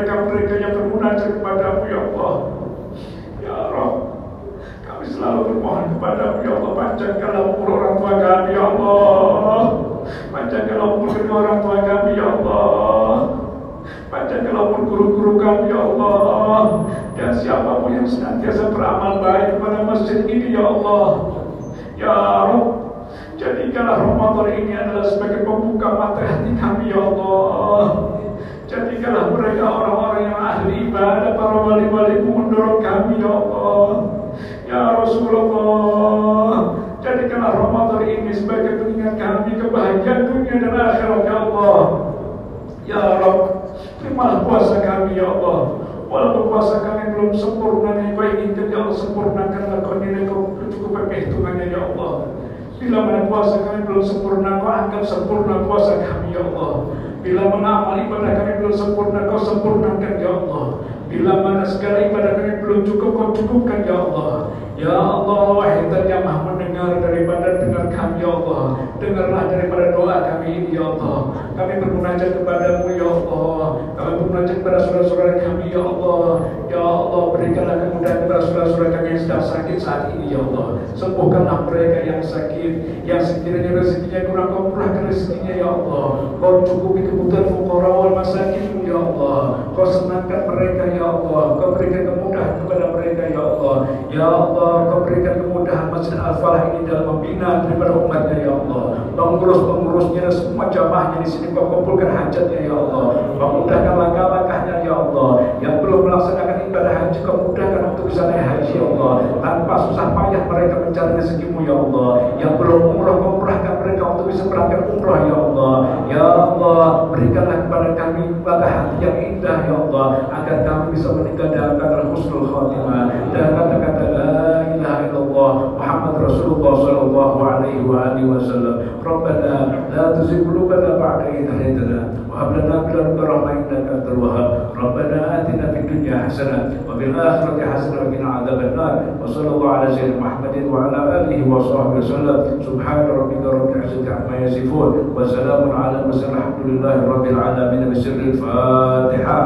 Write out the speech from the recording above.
mereka-mereka yang bermunajat kepadamu ya Allah. Ya Rabb, kami selalu bermohon kepadamu ya Allah, panjangkanlah umur orang tua kami ya Allah. Panjangkanlah umur kedua orang tua kami ya Allah. Panjangkanlah umur guru-guru kami ya Allah. Dan siapa pun yang senantiasa beramal baik kepada masjid ini ya Allah. Ya Rabb, jadikanlah Ramadan ini adalah sebagai pembuka mata hati kami ya Allah. Jadikanlah mereka orang-orang yang ahli ibadah, para wali-wali mendorong kami ya Allah. Ya Rasulullah, jadikanlah Ramadan ini sebagai pengingat kami kebahagiaan dunia dan akhirat ya Allah. Ya Rabb, terimalah puasa kami ya Allah. Walaupun puasa kami belum sempurna nih, kau inginkan ya Allah sempurnakanlah kau nilai kau cukup perhitungannya ya Allah. Bila mana puasa kami belum sempurna, kau anggap sempurna puasa kami ya Allah. Bila mana amal ibadah kami belum sempurna, kau sempurnakan ya Allah. Bila mana segala ibadah kami cukup, kau cukupkan ya Allah. Ya Allah, wahai yang maha mendengar daripada dengar kami ya Allah. Dengarlah daripada doa kami ini ya Allah. Kami bermunajat kepadamu ya Allah. Kami bermunajat kepada saudara-saudara kami ya Allah. Ya Allah, berikanlah kemudahan kepada saudara-saudara kami yang sedang sakit saat ini ya Allah. Sembuhkanlah mereka yang sakit, yang sekiranya rezekinya kurang kau murahkan rezekinya ya Allah. Kau cukupi kebutuhan fukara wal masakin ya Allah. Kau senangkan mereka Allah. Kau berikan kemudahan kepada mereka ya Allah. Ya Allah, kau berikan kemudahan Masjid Al-Falah ini dalam membina daripada umatnya ya Allah. Pengurus-pengurusnya dan semua jamaahnya di sini kau kumpulkan hajatnya ya Allah. Kau mudahkan langkah-langkahnya ya Allah. Yang belum melaksanakan ibadah haji kau mudahkan untuk bisa naik haji ya Allah. Tanpa susah payah mereka mencari rezekimu ya Allah. Yang belum umrah kau murahkan mereka untuk bisa berangkat umrah ya Allah. Ya Allah, berikanlah kepada kami pada hati yang indah ya Allah agar kami bisa meninggal dalam kata husnul khatimah dan kata-kata la ilaha illallah Muhammad Rasulullah sallallahu alaihi wa alihi wasallam. Rabbana la tuzigh qulubana ba'da حسنه وفي حسنه وقنا عذاب النار. وصلى الله على سيدنا محمد وعلى آله وصحبه وسلم. سبحان ربك رب العزة عما يصفون وسلام على المرسلين الحمد لله رب العالمين بسر الفاتحة.